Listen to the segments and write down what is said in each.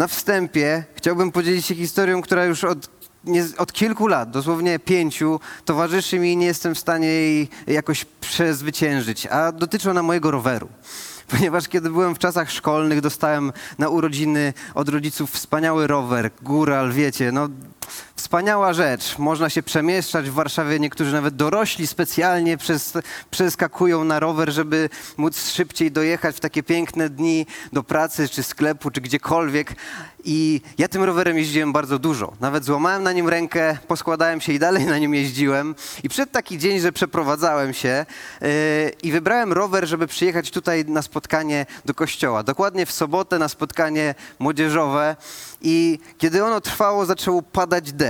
na wstępie chciałbym podzielić się historią, która już od, nie, od kilku lat, dosłownie pięciu, towarzyszy mi i nie jestem w stanie jej jakoś przezwyciężyć, a dotyczy ona mojego roweru. Ponieważ kiedy byłem w czasach szkolnych, dostałem na urodziny od rodziców wspaniały rower, góral, wiecie, no wspaniała rzecz. Można się przemieszczać w Warszawie, niektórzy nawet dorośli specjalnie przez, przeskakują na rower, żeby móc szybciej dojechać w takie piękne dni do pracy, czy sklepu, czy gdziekolwiek. I ja tym rowerem jeździłem bardzo dużo. Nawet złamałem na nim rękę, poskładałem się i dalej na nim jeździłem. I przed taki dzień, że przeprowadzałem się yy, i wybrałem rower, żeby przyjechać tutaj na spotkanie do kościoła. Dokładnie w sobotę na spotkanie młodzieżowe. I kiedy ono trwało, zaczął padać deszcz.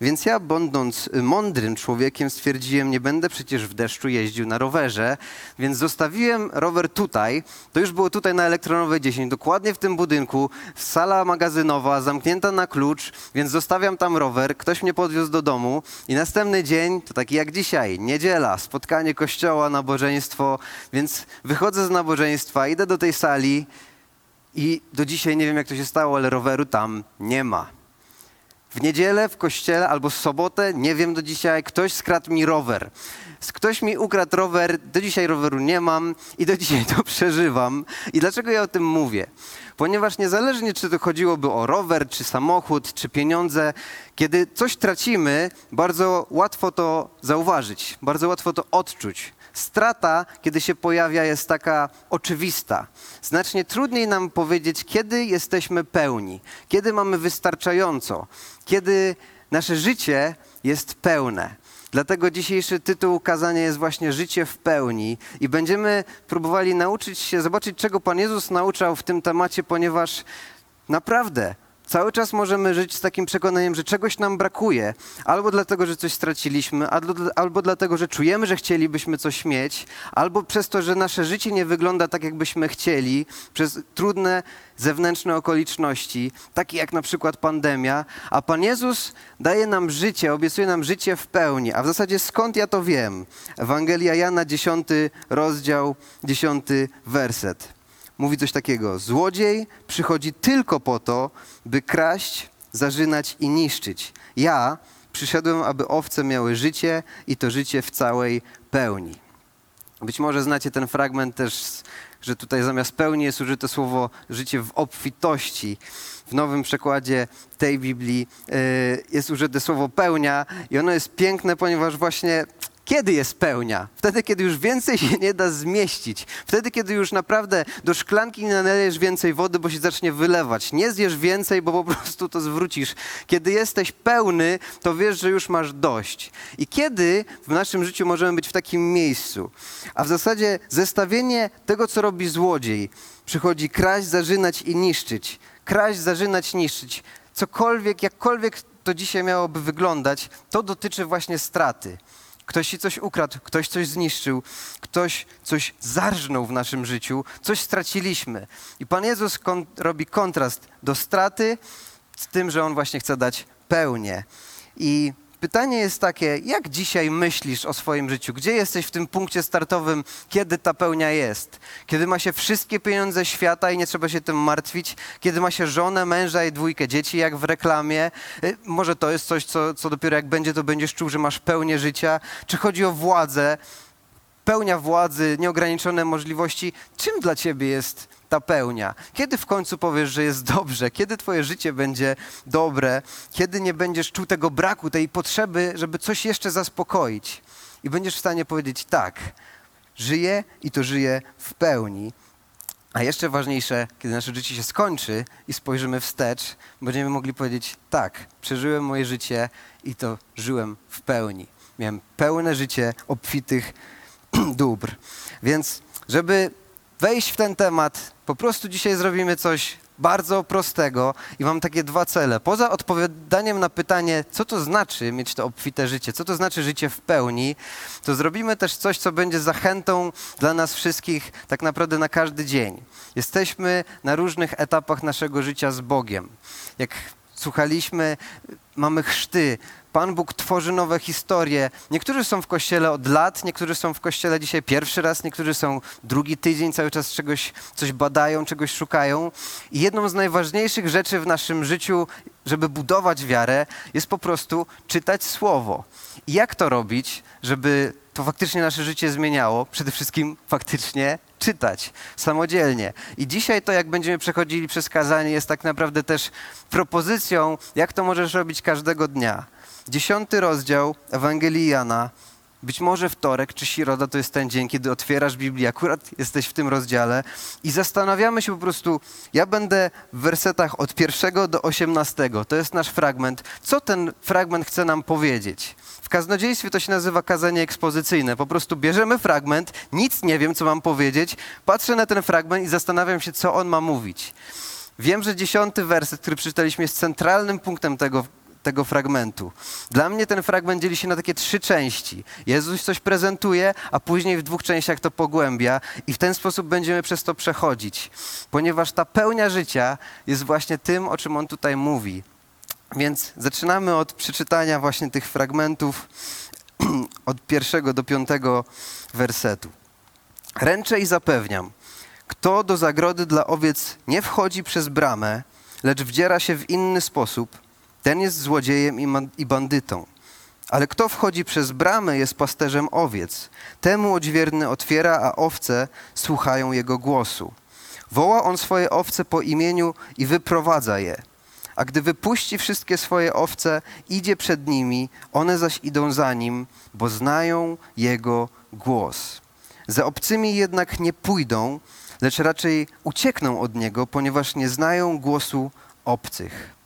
Więc ja, będąc mądrym człowiekiem, stwierdziłem, nie będę przecież w deszczu jeździł na rowerze, więc zostawiłem rower tutaj. To już było tutaj na Elektronowej 10, dokładnie w tym budynku, sala magazynowa, zamknięta na klucz, więc zostawiam tam rower, ktoś mnie podwiózł do domu i następny dzień, to taki jak dzisiaj, niedziela, spotkanie kościoła, nabożeństwo, więc wychodzę z nabożeństwa, idę do tej sali i do dzisiaj nie wiem jak to się stało, ale roweru tam nie ma. W niedzielę w kościele albo w sobotę, nie wiem do dzisiaj, ktoś skradł mi rower. Ktoś mi ukradł rower, do dzisiaj roweru nie mam i do dzisiaj to przeżywam. I dlaczego ja o tym mówię? Ponieważ niezależnie czy to chodziłoby o rower, czy samochód, czy pieniądze, kiedy coś tracimy, bardzo łatwo to zauważyć, bardzo łatwo to odczuć. Strata, kiedy się pojawia, jest taka oczywista. Znacznie trudniej nam powiedzieć, kiedy jesteśmy pełni, kiedy mamy wystarczająco, kiedy nasze życie jest pełne. Dlatego dzisiejszy tytuł kazania jest właśnie Życie w pełni i będziemy próbowali nauczyć się, zobaczyć, czego Pan Jezus nauczał w tym temacie, ponieważ naprawdę Cały czas możemy żyć z takim przekonaniem, że czegoś nam brakuje, albo dlatego, że coś straciliśmy, albo dlatego, że czujemy, że chcielibyśmy coś mieć, albo przez to, że nasze życie nie wygląda tak, jakbyśmy chcieli, przez trudne zewnętrzne okoliczności, takie jak na przykład pandemia, a Pan Jezus daje nam życie, obiecuje nam życie w pełni. A w zasadzie skąd ja to wiem? Ewangelia Jana, 10 rozdział, 10 werset mówi coś takiego: Złodziej przychodzi tylko po to, by kraść, zarzynać i niszczyć. Ja przyszedłem, aby owce miały życie i to życie w całej pełni. Być może znacie ten fragment też, że tutaj zamiast pełni jest użyte słowo życie w obfitości. W nowym przekładzie tej Biblii e, jest użyte słowo pełnia i ono jest piękne, ponieważ właśnie kiedy jest pełnia? Wtedy, kiedy już więcej się nie da zmieścić. Wtedy, kiedy już naprawdę do szklanki nie nalejesz więcej wody, bo się zacznie wylewać. Nie zjesz więcej, bo po prostu to zwrócisz. Kiedy jesteś pełny, to wiesz, że już masz dość. I kiedy w naszym życiu możemy być w takim miejscu? A w zasadzie zestawienie tego, co robi złodziej. Przychodzi kraść, zarzynać i niszczyć. Kraść, zarzynać, niszczyć. Cokolwiek, jakkolwiek to dzisiaj miałoby wyglądać, to dotyczy właśnie straty. Ktoś ci coś ukradł, ktoś coś zniszczył, ktoś coś zarżnął w naszym życiu, coś straciliśmy. I Pan Jezus kon robi kontrast do straty z tym, że On właśnie chce dać pełnię. I Pytanie jest takie, jak dzisiaj myślisz o swoim życiu? Gdzie jesteś w tym punkcie startowym, kiedy ta pełnia jest? Kiedy ma się wszystkie pieniądze świata i nie trzeba się tym martwić? Kiedy ma się żonę, męża i dwójkę dzieci, jak w reklamie? Y, może to jest coś, co, co dopiero jak będzie, to będziesz czuł, że masz pełnię życia? Czy chodzi o władzę? Pełnia władzy, nieograniczone możliwości. Czym dla ciebie jest ta pełnia? Kiedy w końcu powiesz, że jest dobrze? Kiedy twoje życie będzie dobre? Kiedy nie będziesz czuł tego braku, tej potrzeby, żeby coś jeszcze zaspokoić? I będziesz w stanie powiedzieć tak, żyję i to żyję w pełni. A jeszcze ważniejsze, kiedy nasze życie się skończy i spojrzymy wstecz, będziemy mogli powiedzieć tak, przeżyłem moje życie i to żyłem w pełni. Miałem pełne życie obfitych dóbr. Więc, żeby wejść w ten temat, po prostu dzisiaj zrobimy coś bardzo prostego i mam takie dwa cele. Poza odpowiadaniem na pytanie, co to znaczy mieć to obfite życie, co to znaczy życie w pełni, to zrobimy też coś, co będzie zachętą dla nas wszystkich tak naprawdę na każdy dzień. Jesteśmy na różnych etapach naszego życia z Bogiem. Jak słuchaliśmy, mamy chrzty. Pan Bóg tworzy nowe historie. Niektórzy są w kościele od lat, niektórzy są w kościele dzisiaj pierwszy raz, niektórzy są drugi tydzień, cały czas czegoś coś badają, czegoś szukają. I jedną z najważniejszych rzeczy w naszym życiu, żeby budować wiarę, jest po prostu czytać słowo. I jak to robić, żeby to faktycznie nasze życie zmieniało? Przede wszystkim faktycznie czytać samodzielnie. I dzisiaj to, jak będziemy przechodzili przez kazanie, jest tak naprawdę też propozycją, jak to możesz robić każdego dnia. Dziesiąty rozdział Ewangelii Jana, być może wtorek czy środa to jest ten dzień, kiedy otwierasz Biblię, akurat jesteś w tym rozdziale i zastanawiamy się po prostu, ja będę w wersetach od pierwszego do osiemnastego, to jest nasz fragment, co ten fragment chce nam powiedzieć. W kaznodziejstwie to się nazywa kazanie ekspozycyjne, po prostu bierzemy fragment, nic nie wiem, co mam powiedzieć, patrzę na ten fragment i zastanawiam się, co on ma mówić. Wiem, że dziesiąty werset, który przeczytaliśmy, jest centralnym punktem tego tego fragmentu. Dla mnie ten fragment dzieli się na takie trzy części. Jezus coś prezentuje, a później w dwóch częściach to pogłębia i w ten sposób będziemy przez to przechodzić, ponieważ ta pełnia życia jest właśnie tym, o czym on tutaj mówi. Więc zaczynamy od przeczytania właśnie tych fragmentów od pierwszego do piątego wersetu. Ręczę i zapewniam, kto do zagrody dla owiec nie wchodzi przez bramę, lecz wdziera się w inny sposób – ten jest złodziejem i bandytą. Ale kto wchodzi przez bramę, jest pasterzem owiec. Temu odźwierny otwiera, a owce słuchają jego głosu. Woła on swoje owce po imieniu i wyprowadza je. A gdy wypuści wszystkie swoje owce, idzie przed nimi, one zaś idą za nim, bo znają jego głos. Za obcymi jednak nie pójdą, lecz raczej uciekną od niego, ponieważ nie znają głosu obcych.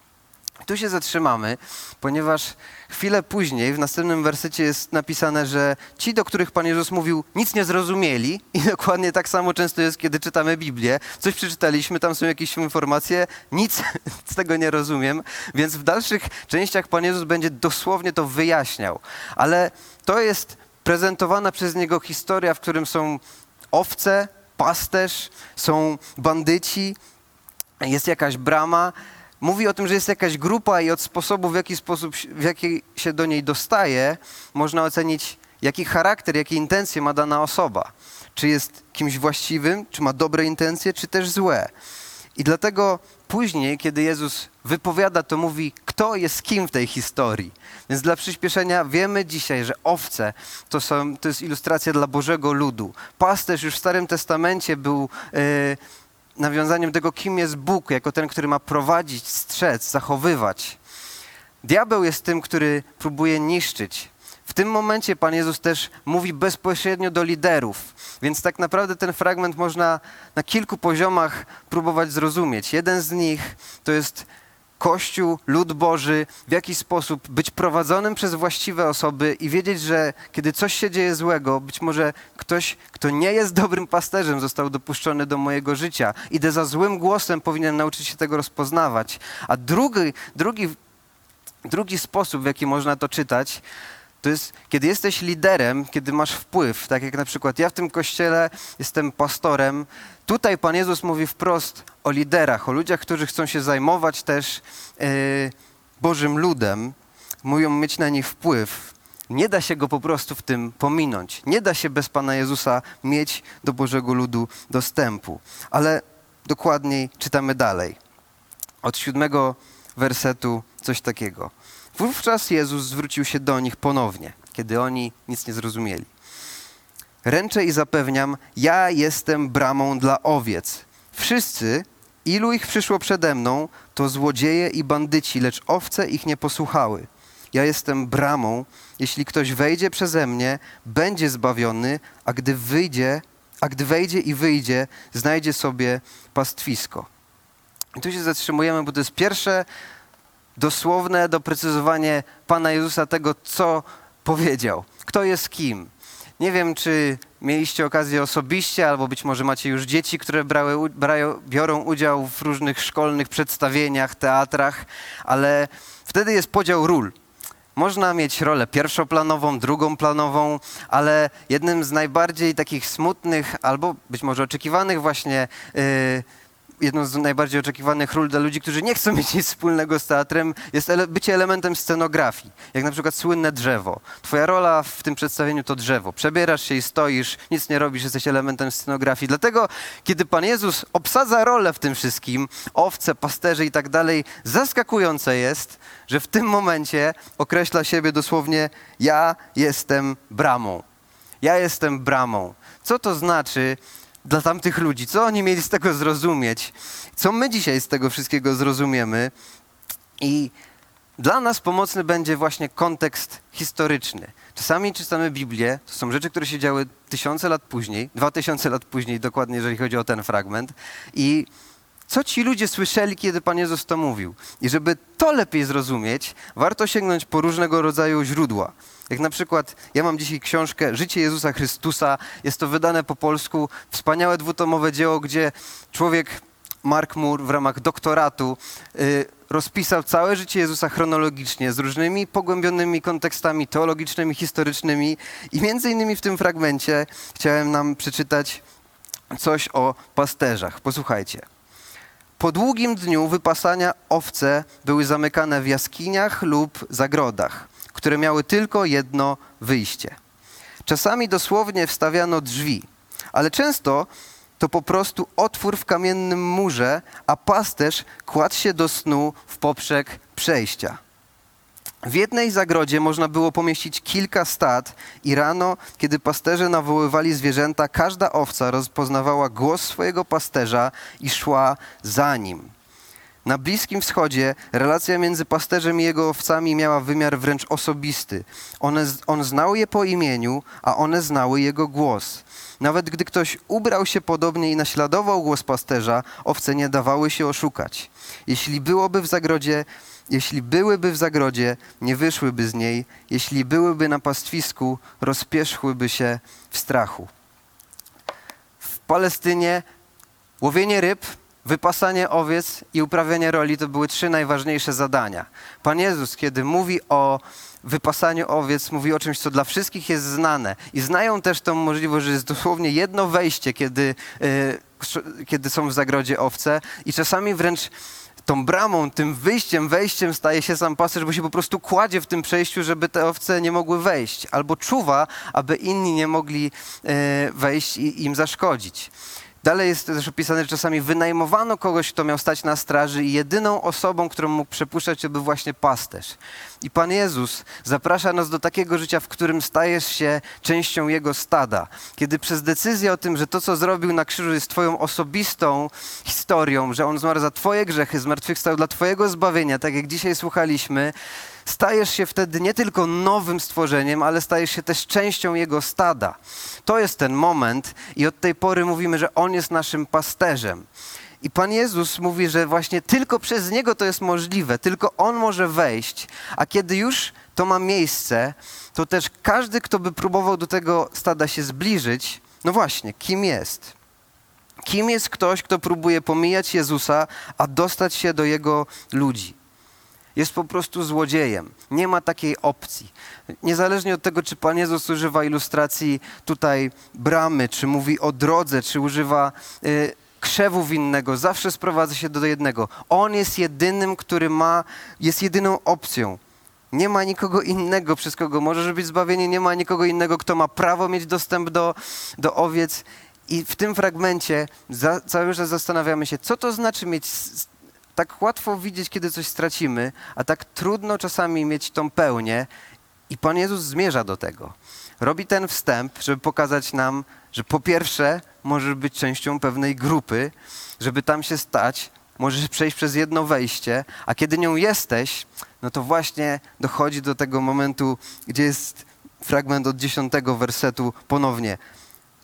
Tu się zatrzymamy, ponieważ chwilę później w następnym wersecie jest napisane, że ci, do których Pan Jezus mówił, nic nie zrozumieli i dokładnie tak samo często jest, kiedy czytamy Biblię. Coś przeczytaliśmy, tam są jakieś informacje, nic z tego nie rozumiem, więc w dalszych częściach Pan Jezus będzie dosłownie to wyjaśniał. Ale to jest prezentowana przez Niego historia, w którym są owce, pasterz, są bandyci, jest jakaś brama mówi o tym, że jest jakaś grupa i od sposobu, w jaki sposób, w jaki się do niej dostaje, można ocenić, jaki charakter, jakie intencje ma dana osoba. Czy jest kimś właściwym, czy ma dobre intencje, czy też złe. I dlatego później, kiedy Jezus wypowiada, to mówi, kto jest kim w tej historii. Więc dla przyspieszenia wiemy dzisiaj, że owce to, są, to jest ilustracja dla Bożego ludu. Pasterz już w Starym Testamencie był. Yy, nawiązaniem tego, kim jest Bóg, jako ten, który ma prowadzić, strzec, zachowywać. Diabeł jest tym, który próbuje niszczyć. W tym momencie Pan Jezus też mówi bezpośrednio do liderów, więc tak naprawdę ten fragment można na kilku poziomach próbować zrozumieć. Jeden z nich to jest Kościół, lud Boży, w jaki sposób być prowadzonym przez właściwe osoby i wiedzieć, że kiedy coś się dzieje złego, być może ktoś, kto nie jest dobrym pasterzem, został dopuszczony do mojego życia. Idę za złym głosem, powinien nauczyć się tego rozpoznawać. A drugi, drugi, drugi sposób, w jaki można to czytać, to jest, kiedy jesteś liderem, kiedy masz wpływ, tak jak na przykład ja w tym kościele jestem pastorem, tutaj Pan Jezus mówi wprost o liderach, o ludziach, którzy chcą się zajmować też yy, Bożym ludem, mówią mieć na nich wpływ. Nie da się go po prostu w tym pominąć. Nie da się bez Pana Jezusa mieć do Bożego ludu dostępu. Ale dokładniej czytamy dalej. Od siódmego wersetu coś takiego. Wówczas Jezus zwrócił się do nich ponownie, kiedy oni nic nie zrozumieli. Ręczę i zapewniam, ja jestem bramą dla owiec. Wszyscy, ilu ich przyszło przede mną, to złodzieje i bandyci, lecz owce ich nie posłuchały. Ja jestem bramą. Jeśli ktoś wejdzie przeze mnie, będzie zbawiony, a gdy wyjdzie, a gdy wejdzie i wyjdzie, znajdzie sobie pastwisko. I tu się zatrzymujemy, bo to jest pierwsze dosłowne doprecyzowanie Pana Jezusa tego, co powiedział. Kto jest kim? Nie wiem, czy mieliście okazję osobiście, albo być może macie już dzieci, które brały, brają, biorą udział w różnych szkolnych przedstawieniach, teatrach, ale wtedy jest podział ról. Można mieć rolę pierwszoplanową, drugą planową, ale jednym z najbardziej takich smutnych, albo być może oczekiwanych właśnie yy, jedną z najbardziej oczekiwanych ról dla ludzi, którzy nie chcą mieć nic wspólnego z teatrem, jest ele bycie elementem scenografii. Jak na przykład słynne drzewo. Twoja rola w tym przedstawieniu to drzewo. Przebierasz się i stoisz, nic nie robisz, jesteś elementem scenografii. Dlatego, kiedy Pan Jezus obsadza rolę w tym wszystkim, owce, pasterze i tak dalej, zaskakujące jest, że w tym momencie określa siebie dosłownie ja jestem bramą. Ja jestem bramą. Co to znaczy dla tamtych ludzi? Co oni mieli z tego zrozumieć? Co my dzisiaj z tego wszystkiego zrozumiemy? I dla nas pomocny będzie właśnie kontekst historyczny. Czasami czytamy Biblię, to są rzeczy, które się działy tysiące lat później, dwa tysiące lat później dokładnie, jeżeli chodzi o ten fragment. I co ci ludzie słyszeli, kiedy Pan Jezus to mówił? I żeby to lepiej zrozumieć, warto sięgnąć po różnego rodzaju źródła. Jak na przykład, ja mam dzisiaj książkę Życie Jezusa Chrystusa. Jest to wydane po polsku, wspaniałe dwutomowe dzieło, gdzie człowiek, Mark Moore, w ramach doktoratu y, rozpisał całe życie Jezusa chronologicznie, z różnymi pogłębionymi kontekstami teologicznymi, historycznymi. I między innymi w tym fragmencie chciałem nam przeczytać coś o pasterzach. Posłuchajcie. Po długim dniu wypasania owce były zamykane w jaskiniach lub zagrodach które miały tylko jedno wyjście. Czasami dosłownie wstawiano drzwi, ale często to po prostu otwór w kamiennym murze, a pasterz kładł się do snu w poprzek przejścia. W jednej zagrodzie można było pomieścić kilka stad i rano, kiedy pasterze nawoływali zwierzęta, każda owca rozpoznawała głos swojego pasterza i szła za nim. Na Bliskim Wschodzie relacja między pasterzem i jego owcami miała wymiar wręcz osobisty. One, on znał je po imieniu, a one znały jego głos. Nawet gdy ktoś ubrał się podobnie i naśladował głos pasterza, owce nie dawały się oszukać. Jeśli byłoby w zagrodzie, jeśli byłyby w zagrodzie, nie wyszłyby z niej. Jeśli byłyby na pastwisku, rozpierzchłyby się w strachu. W Palestynie łowienie ryb wypasanie owiec i uprawianie roli to były trzy najważniejsze zadania. Pan Jezus, kiedy mówi o wypasaniu owiec, mówi o czymś, co dla wszystkich jest znane. I znają też tą możliwość, że jest dosłownie jedno wejście, kiedy, yy, kiedy są w zagrodzie owce i czasami wręcz tą bramą, tym wyjściem, wejściem staje się sam pasterz, bo się po prostu kładzie w tym przejściu, żeby te owce nie mogły wejść. Albo czuwa, aby inni nie mogli yy, wejść i im zaszkodzić. Dalej jest też opisane, że czasami wynajmowano kogoś, kto miał stać na straży i jedyną osobą, którą mógł przepuszczać, był właśnie pasterz. I Pan Jezus zaprasza nas do takiego życia, w którym stajesz się częścią Jego stada. Kiedy przez decyzję o tym, że to, co zrobił na krzyżu jest Twoją osobistą historią, że On zmarł za Twoje grzechy, zmartwychwstał dla Twojego zbawienia, tak jak dzisiaj słuchaliśmy, stajesz się wtedy nie tylko nowym stworzeniem, ale stajesz się też częścią Jego stada. To jest ten moment i od tej pory mówimy, że On jest naszym pasterzem. I Pan Jezus mówi, że właśnie tylko przez Niego to jest możliwe, tylko On może wejść, a kiedy już to ma miejsce, to też każdy, kto by próbował do tego stada się zbliżyć, no właśnie, kim jest? Kim jest ktoś, kto próbuje pomijać Jezusa, a dostać się do Jego ludzi? Jest po prostu złodziejem. Nie ma takiej opcji. Niezależnie od tego, czy Pan Jezus używa ilustracji tutaj bramy, czy mówi o drodze, czy używa y, krzewu winnego, zawsze sprowadza się do jednego. On jest jedynym, który ma, jest jedyną opcją. Nie ma nikogo innego, przez kogo możesz być zbawienie, nie ma nikogo innego, kto ma prawo mieć dostęp do, do owiec. I w tym fragmencie za, cały czas zastanawiamy się, co to znaczy mieć tak łatwo widzieć, kiedy coś stracimy, a tak trudno czasami mieć tą pełnię. I Pan Jezus zmierza do tego. Robi ten wstęp, żeby pokazać nam, że po pierwsze możesz być częścią pewnej grupy, żeby tam się stać, możesz przejść przez jedno wejście, a kiedy nią jesteś, no to właśnie dochodzi do tego momentu, gdzie jest fragment od dziesiątego wersetu ponownie.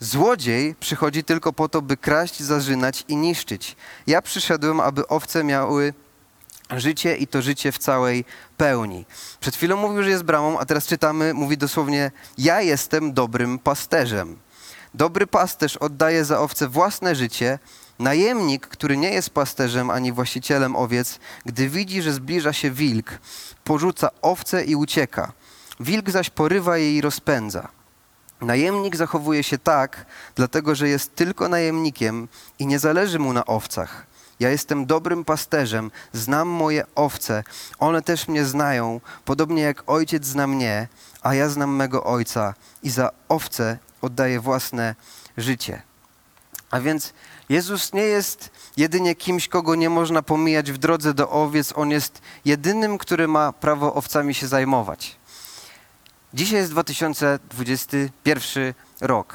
Złodziej przychodzi tylko po to, by kraść, zarzynać i niszczyć. Ja przyszedłem, aby owce miały życie i to życie w całej pełni. Przed chwilą mówił, że jest bramą, a teraz czytamy, mówi dosłownie: Ja jestem dobrym pasterzem. Dobry pasterz oddaje za owce własne życie. Najemnik, który nie jest pasterzem ani właścicielem owiec, gdy widzi, że zbliża się wilk, porzuca owce i ucieka. Wilk zaś porywa je i rozpędza. Najemnik zachowuje się tak, dlatego że jest tylko najemnikiem i nie zależy mu na owcach. Ja jestem dobrym pasterzem, znam moje owce, one też mnie znają, podobnie jak ojciec zna mnie, a ja znam mego ojca i za owce oddaję własne życie. A więc Jezus nie jest jedynie kimś, kogo nie można pomijać w drodze do owiec. On jest jedynym, który ma prawo owcami się zajmować. Dzisiaj jest 2021 rok.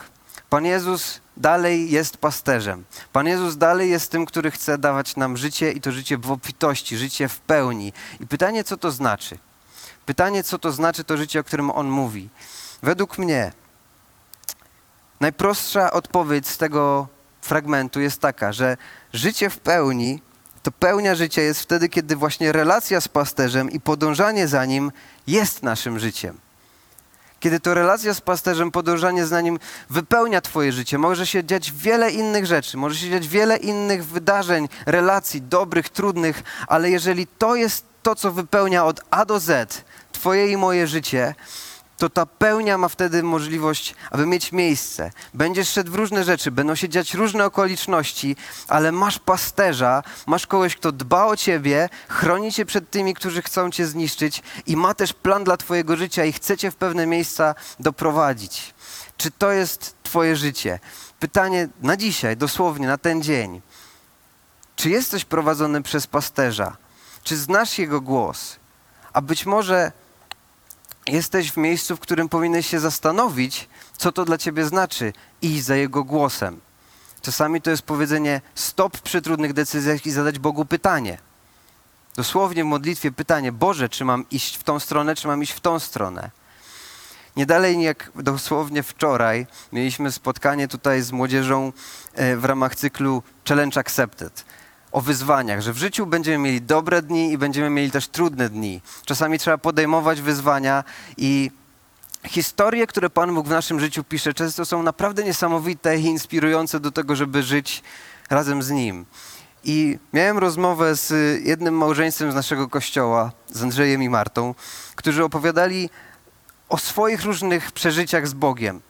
Pan Jezus dalej jest pasterzem. Pan Jezus dalej jest tym, który chce dawać nam życie i to życie w obfitości, życie w pełni. I pytanie, co to znaczy? Pytanie, co to znaczy to życie, o którym On mówi. Według mnie najprostsza odpowiedź z tego fragmentu jest taka, że życie w pełni, to pełnia życia jest wtedy, kiedy właśnie relacja z pasterzem i podążanie za nim jest naszym życiem. Kiedy to relacja z pasterzem, podążanie za nim wypełnia Twoje życie, może się dziać wiele innych rzeczy, może się dziać wiele innych wydarzeń, relacji, dobrych, trudnych, ale jeżeli to jest to, co wypełnia od A do Z Twoje i moje życie, to ta pełnia ma wtedy możliwość, aby mieć miejsce. Będziesz szedł w różne rzeczy, będą się dziać różne okoliczności, ale masz pasterza, masz kogoś, kto dba o ciebie, chroni cię przed tymi, którzy chcą cię zniszczyć i ma też plan dla twojego życia i chce cię w pewne miejsca doprowadzić. Czy to jest twoje życie? Pytanie na dzisiaj, dosłownie, na ten dzień. Czy jesteś prowadzony przez pasterza? Czy znasz jego głos? A być może jesteś w miejscu, w którym powinieneś się zastanowić, co to dla ciebie znaczy iść za Jego głosem. Czasami to jest powiedzenie stop przy trudnych decyzjach i zadać Bogu pytanie. Dosłownie w modlitwie pytanie, Boże, czy mam iść w tą stronę, czy mam iść w tą stronę. Nie dalej jak dosłownie wczoraj mieliśmy spotkanie tutaj z młodzieżą e, w ramach cyklu Challenge Accepted o wyzwaniach, że w życiu będziemy mieli dobre dni i będziemy mieli też trudne dni. Czasami trzeba podejmować wyzwania i historie, które Pan Bóg w naszym życiu pisze, często są naprawdę niesamowite i inspirujące do tego, żeby żyć razem z Nim. I miałem rozmowę z jednym małżeństwem z naszego kościoła, z Andrzejem i Martą, którzy opowiadali o swoich różnych przeżyciach z Bogiem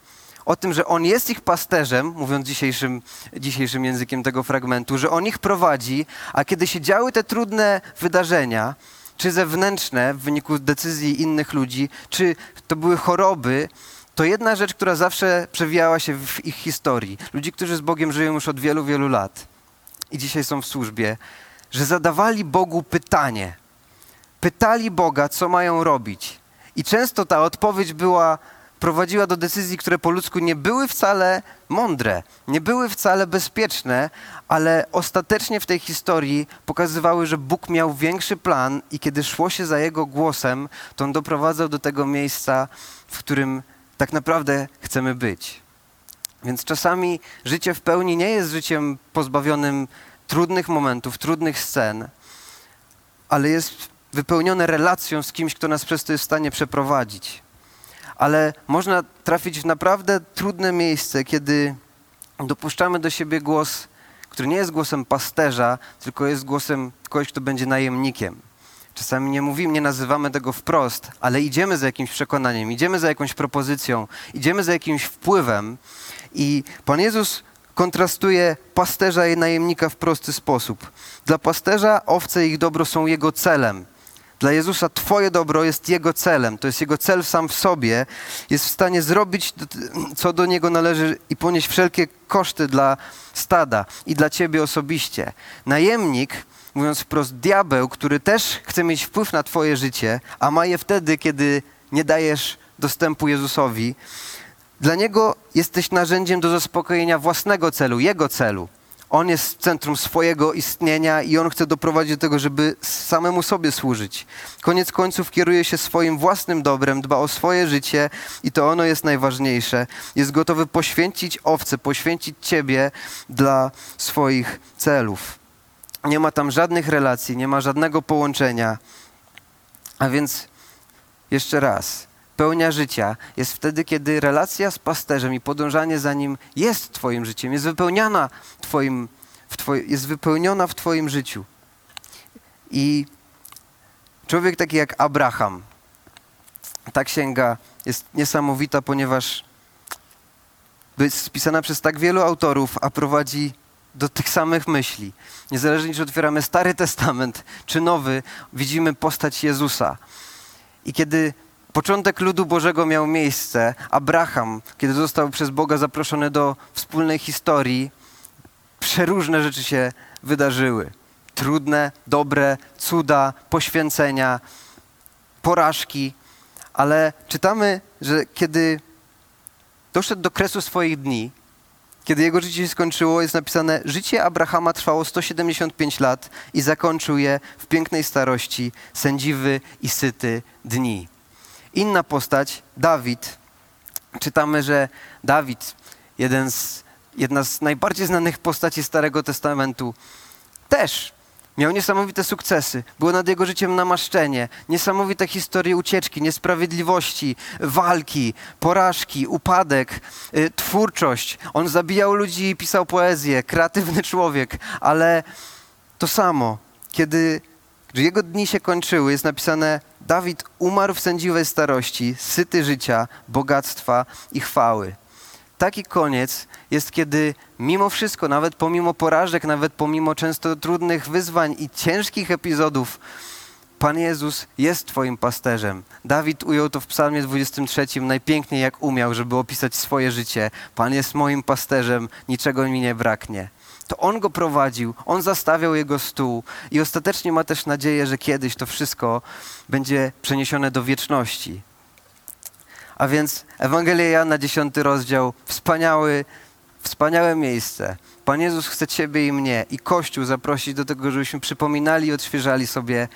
o tym, że On jest ich pasterzem, mówiąc dzisiejszym, dzisiejszym językiem tego fragmentu, że On ich prowadzi, a kiedy się działy te trudne wydarzenia, czy zewnętrzne w wyniku decyzji innych ludzi, czy to były choroby, to jedna rzecz, która zawsze przewijała się w ich historii, ludzi, którzy z Bogiem żyją już od wielu, wielu lat i dzisiaj są w służbie, że zadawali Bogu pytanie. Pytali Boga, co mają robić. I często ta odpowiedź była prowadziła do decyzji, które po ludzku nie były wcale mądre, nie były wcale bezpieczne, ale ostatecznie w tej historii pokazywały, że Bóg miał większy plan i kiedy szło się za Jego głosem, to On doprowadzał do tego miejsca, w którym tak naprawdę chcemy być. Więc czasami życie w pełni nie jest życiem pozbawionym trudnych momentów, trudnych scen, ale jest wypełnione relacją z kimś, kto nas przez to jest w stanie przeprowadzić ale można trafić w naprawdę trudne miejsce, kiedy dopuszczamy do siebie głos, który nie jest głosem pasterza, tylko jest głosem kogoś, kto będzie najemnikiem. Czasami nie mówimy, nie nazywamy tego wprost, ale idziemy za jakimś przekonaniem, idziemy za jakąś propozycją, idziemy za jakimś wpływem i Pan Jezus kontrastuje pasterza i najemnika w prosty sposób. Dla pasterza owce i ich dobro są jego celem. Dla Jezusa Twoje dobro jest Jego celem, to jest Jego cel sam w sobie. Jest w stanie zrobić, co do Niego należy i ponieść wszelkie koszty dla stada i dla Ciebie osobiście. Najemnik, mówiąc wprost, diabeł, który też chce mieć wpływ na Twoje życie, a ma je wtedy, kiedy nie dajesz dostępu Jezusowi, dla niego jesteś narzędziem do zaspokojenia własnego celu, Jego celu. On jest centrum swojego istnienia i on chce doprowadzić do tego, żeby samemu sobie służyć. Koniec końców kieruje się swoim własnym dobrem, dba o swoje życie i to ono jest najważniejsze. Jest gotowy poświęcić owce, poświęcić ciebie dla swoich celów. Nie ma tam żadnych relacji, nie ma żadnego połączenia. A więc jeszcze raz, pełnia życia jest wtedy, kiedy relacja z pasterzem i podążanie za nim jest Twoim życiem, jest wypełniana twoim, w twoj, jest wypełniona w Twoim życiu. I człowiek taki jak Abraham, ta księga jest niesamowita, ponieważ jest spisana przez tak wielu autorów, a prowadzi do tych samych myśli. Niezależnie, czy otwieramy Stary Testament, czy Nowy, widzimy postać Jezusa. I kiedy początek ludu Bożego miał miejsce, Abraham, kiedy został przez Boga zaproszony do wspólnej historii, przeróżne rzeczy się wydarzyły. Trudne, dobre, cuda, poświęcenia, porażki, ale czytamy, że kiedy doszedł do kresu swoich dni, kiedy jego życie się skończyło, jest napisane: Życie Abrahama trwało 175 lat i zakończył je w pięknej starości, sędziwy i syty dni. Inna postać, Dawid. Czytamy, że Dawid, jeden z, jedna z najbardziej znanych postaci Starego Testamentu, też Miał niesamowite sukcesy, było nad jego życiem namaszczenie, niesamowite historie ucieczki, niesprawiedliwości, walki, porażki, upadek, y, twórczość. On zabijał ludzi i pisał poezję, kreatywny człowiek, ale to samo, kiedy jego dni się kończyły, jest napisane: Dawid umarł w sędziwej starości, syty życia, bogactwa i chwały. Taki koniec jest, kiedy mimo wszystko, nawet pomimo porażek, nawet pomimo często trudnych wyzwań i ciężkich epizodów, Pan Jezus jest Twoim pasterzem. Dawid ujął to w Psalmie 23 najpiękniej jak umiał, żeby opisać swoje życie. Pan jest moim pasterzem, niczego mi nie braknie. To On go prowadził, On zastawiał jego stół i ostatecznie ma też nadzieję, że kiedyś to wszystko będzie przeniesione do wieczności. A więc Ewangelia Jana, dziesiąty rozdział, wspaniały, wspaniałe miejsce. Pan Jezus chce Ciebie i mnie i Kościół zaprosić do tego, żebyśmy przypominali i odświeżali sobie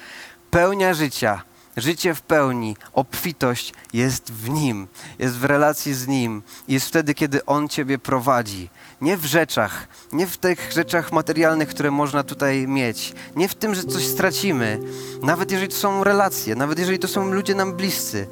pełnia życia, życie w pełni, obfitość jest w Nim, jest w relacji z Nim. Jest wtedy, kiedy On Ciebie prowadzi. Nie w rzeczach, nie w tych rzeczach materialnych, które można tutaj mieć, nie w tym, że coś stracimy, nawet jeżeli to są relacje, nawet jeżeli to są ludzie nam bliscy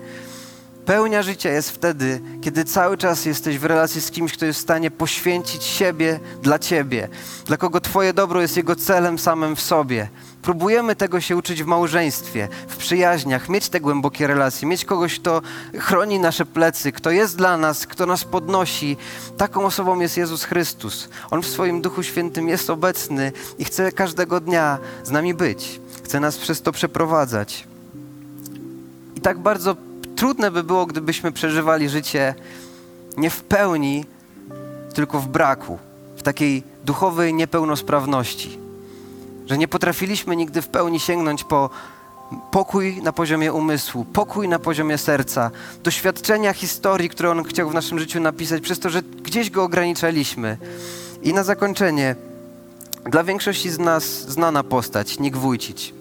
Pełnia życia jest wtedy, kiedy cały czas jesteś w relacji z kimś, kto jest w stanie poświęcić siebie dla ciebie, dla kogo twoje dobro jest jego celem samym w sobie. Próbujemy tego się uczyć w małżeństwie, w przyjaźniach, mieć te głębokie relacje, mieć kogoś, kto chroni nasze plecy, kto jest dla nas, kto nas podnosi. Taką osobą jest Jezus Chrystus. On w swoim Duchu Świętym jest obecny i chce każdego dnia z nami być. Chce nas przez to przeprowadzać. I tak bardzo trudne by było, gdybyśmy przeżywali życie nie w pełni, tylko w braku, w takiej duchowej niepełnosprawności. Że nie potrafiliśmy nigdy w pełni sięgnąć po pokój na poziomie umysłu, pokój na poziomie serca, doświadczenia historii, które On chciał w naszym życiu napisać, przez to, że gdzieś go ograniczaliśmy. I na zakończenie, dla większości z nas znana postać, Nick Wójcić.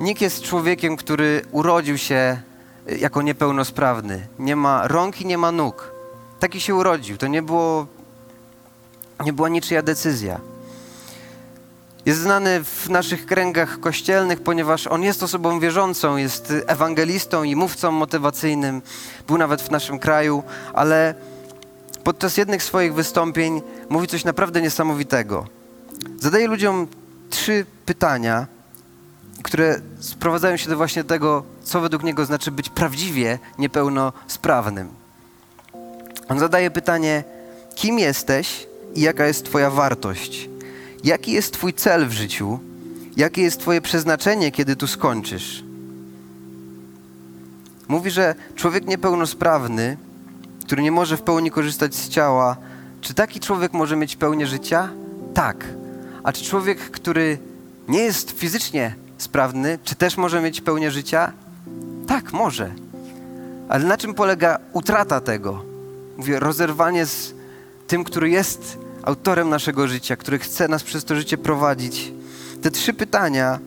Nick jest człowiekiem, który urodził się jako niepełnosprawny. Nie ma rąk i nie ma nóg. Taki się urodził. To nie było, nie była niczyja decyzja. Jest znany w naszych kręgach kościelnych, ponieważ on jest osobą wierzącą, jest ewangelistą i mówcą motywacyjnym. Był nawet w naszym kraju, ale podczas jednych swoich wystąpień mówi coś naprawdę niesamowitego. Zadaje ludziom trzy pytania, które sprowadzają się do właśnie tego, co według niego znaczy być prawdziwie niepełnosprawnym. On zadaje pytanie: kim jesteś i jaka jest Twoja wartość? Jaki jest Twój cel w życiu? Jakie jest Twoje przeznaczenie, kiedy tu skończysz? Mówi, że człowiek niepełnosprawny, który nie może w pełni korzystać z ciała, czy taki człowiek może mieć pełnię życia? Tak. A czy człowiek, który nie jest fizycznie sprawny, czy też może mieć pełnię życia? Tak, może. Ale na czym polega utrata tego? Mówię, rozerwanie z tym, który jest autorem naszego życia, który chce nas przez to życie prowadzić. Te trzy pytania,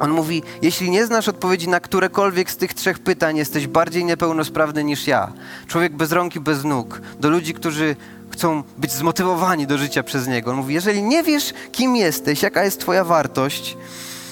on mówi, jeśli nie znasz odpowiedzi na którekolwiek z tych trzech pytań, jesteś bardziej niepełnosprawny niż ja. Człowiek bez rąk i bez nóg. Do ludzi, którzy chcą być zmotywowani do życia przez niego. On mówi, jeżeli nie wiesz, kim jesteś, jaka jest twoja wartość,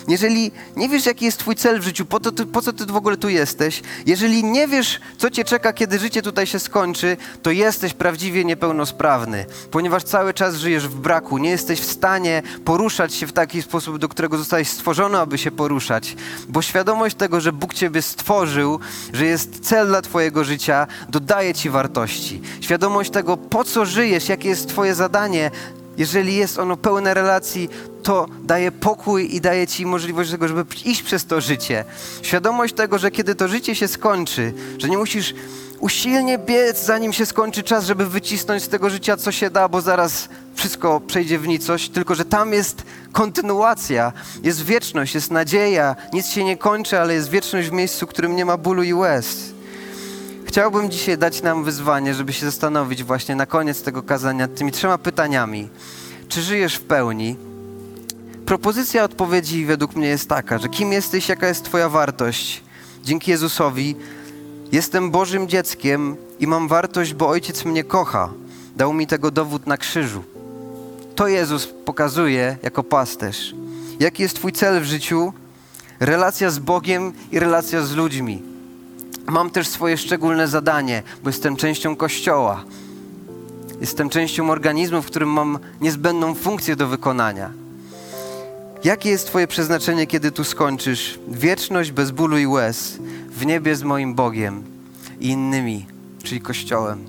jeżeli nie wiesz, jaki jest Twój cel w życiu, po, to, po co Ty w ogóle tu jesteś, jeżeli nie wiesz, co Cię czeka, kiedy życie tutaj się skończy, to jesteś prawdziwie niepełnosprawny, ponieważ cały czas żyjesz w braku, nie jesteś w stanie poruszać się w taki sposób, do którego zostałeś stworzony, aby się poruszać, bo świadomość tego, że Bóg Ciebie stworzył, że jest cel dla Twojego życia, dodaje Ci wartości. Świadomość tego, po co żyjesz, jakie jest Twoje zadanie, jeżeli jest ono pełne relacji, to daje pokój i daje ci możliwość tego, żeby iść przez to życie. Świadomość tego, że kiedy to życie się skończy, że nie musisz usilnie biec, zanim się skończy czas, żeby wycisnąć z tego życia, co się da, bo zaraz wszystko przejdzie w nicość, tylko że tam jest kontynuacja, jest wieczność, jest nadzieja, nic się nie kończy, ale jest wieczność w miejscu, w którym nie ma bólu i łez. Chciałbym dzisiaj dać nam wyzwanie, żeby się zastanowić właśnie na koniec tego kazania tymi trzema pytaniami. Czy żyjesz w pełni? Propozycja odpowiedzi według mnie jest taka, że kim jesteś, jaka jest Twoja wartość? Dzięki Jezusowi jestem Bożym dzieckiem i mam wartość, bo Ojciec mnie kocha. Dał mi tego dowód na krzyżu. To Jezus pokazuje jako pasterz. Jaki jest Twój cel w życiu? Relacja z Bogiem i relacja z ludźmi. Mam też swoje szczególne zadanie, bo jestem częścią Kościoła. Jestem częścią organizmu, w którym mam niezbędną funkcję do wykonania. Jakie jest Twoje przeznaczenie, kiedy tu skończysz? Wieczność bez bólu i łez w niebie z moim Bogiem i innymi, czyli Kościołem.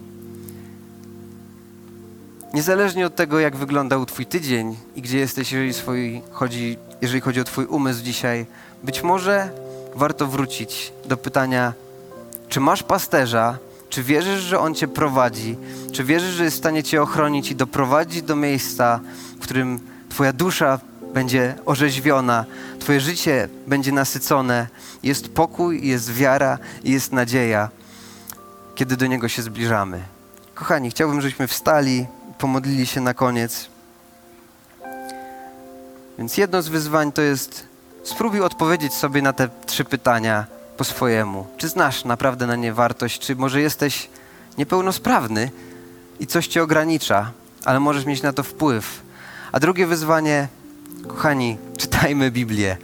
Niezależnie od tego, jak wyglądał Twój tydzień i gdzie jesteś, jeżeli, swój, chodzi, jeżeli chodzi o Twój umysł dzisiaj, być może warto wrócić do pytania, czy masz pasterza, czy wierzysz, że on cię prowadzi, czy wierzysz, że jest w stanie cię ochronić i doprowadzić do miejsca, w którym Twoja dusza będzie orzeźwiona, Twoje życie będzie nasycone, jest pokój, jest wiara jest nadzieja, kiedy do Niego się zbliżamy. Kochani, chciałbym, żebyśmy wstali, pomodlili się na koniec. Więc jedno z wyzwań to jest spróbuj odpowiedzieć sobie na te trzy pytania po swojemu. Czy znasz naprawdę na nie wartość, czy może jesteś niepełnosprawny i coś cię ogranicza, ale możesz mieć na to wpływ. A drugie wyzwanie, kochani, czytajmy Biblię.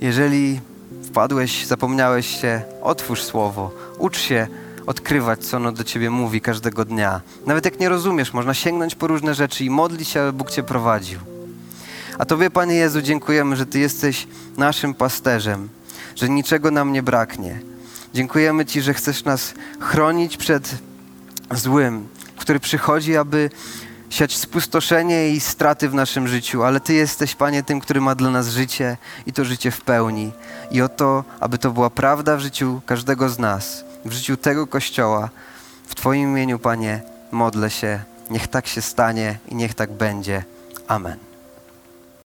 Jeżeli wpadłeś, zapomniałeś się, otwórz słowo, ucz się odkrywać, co ono do ciebie mówi każdego dnia. Nawet jak nie rozumiesz, można sięgnąć po różne rzeczy i modlić się, aby Bóg cię prowadził. A Tobie, Panie Jezu, dziękujemy, że Ty jesteś naszym pasterzem, że niczego nam nie braknie. Dziękujemy Ci, że chcesz nas chronić przed złym, który przychodzi, aby siać spustoszenie i straty w naszym życiu, ale Ty jesteś, Panie, tym, który ma dla nas życie i to życie w pełni. I o to, aby to była prawda w życiu każdego z nas, w życiu tego Kościoła. W Twoim imieniu, Panie, modlę się. Niech tak się stanie i niech tak będzie. Amen.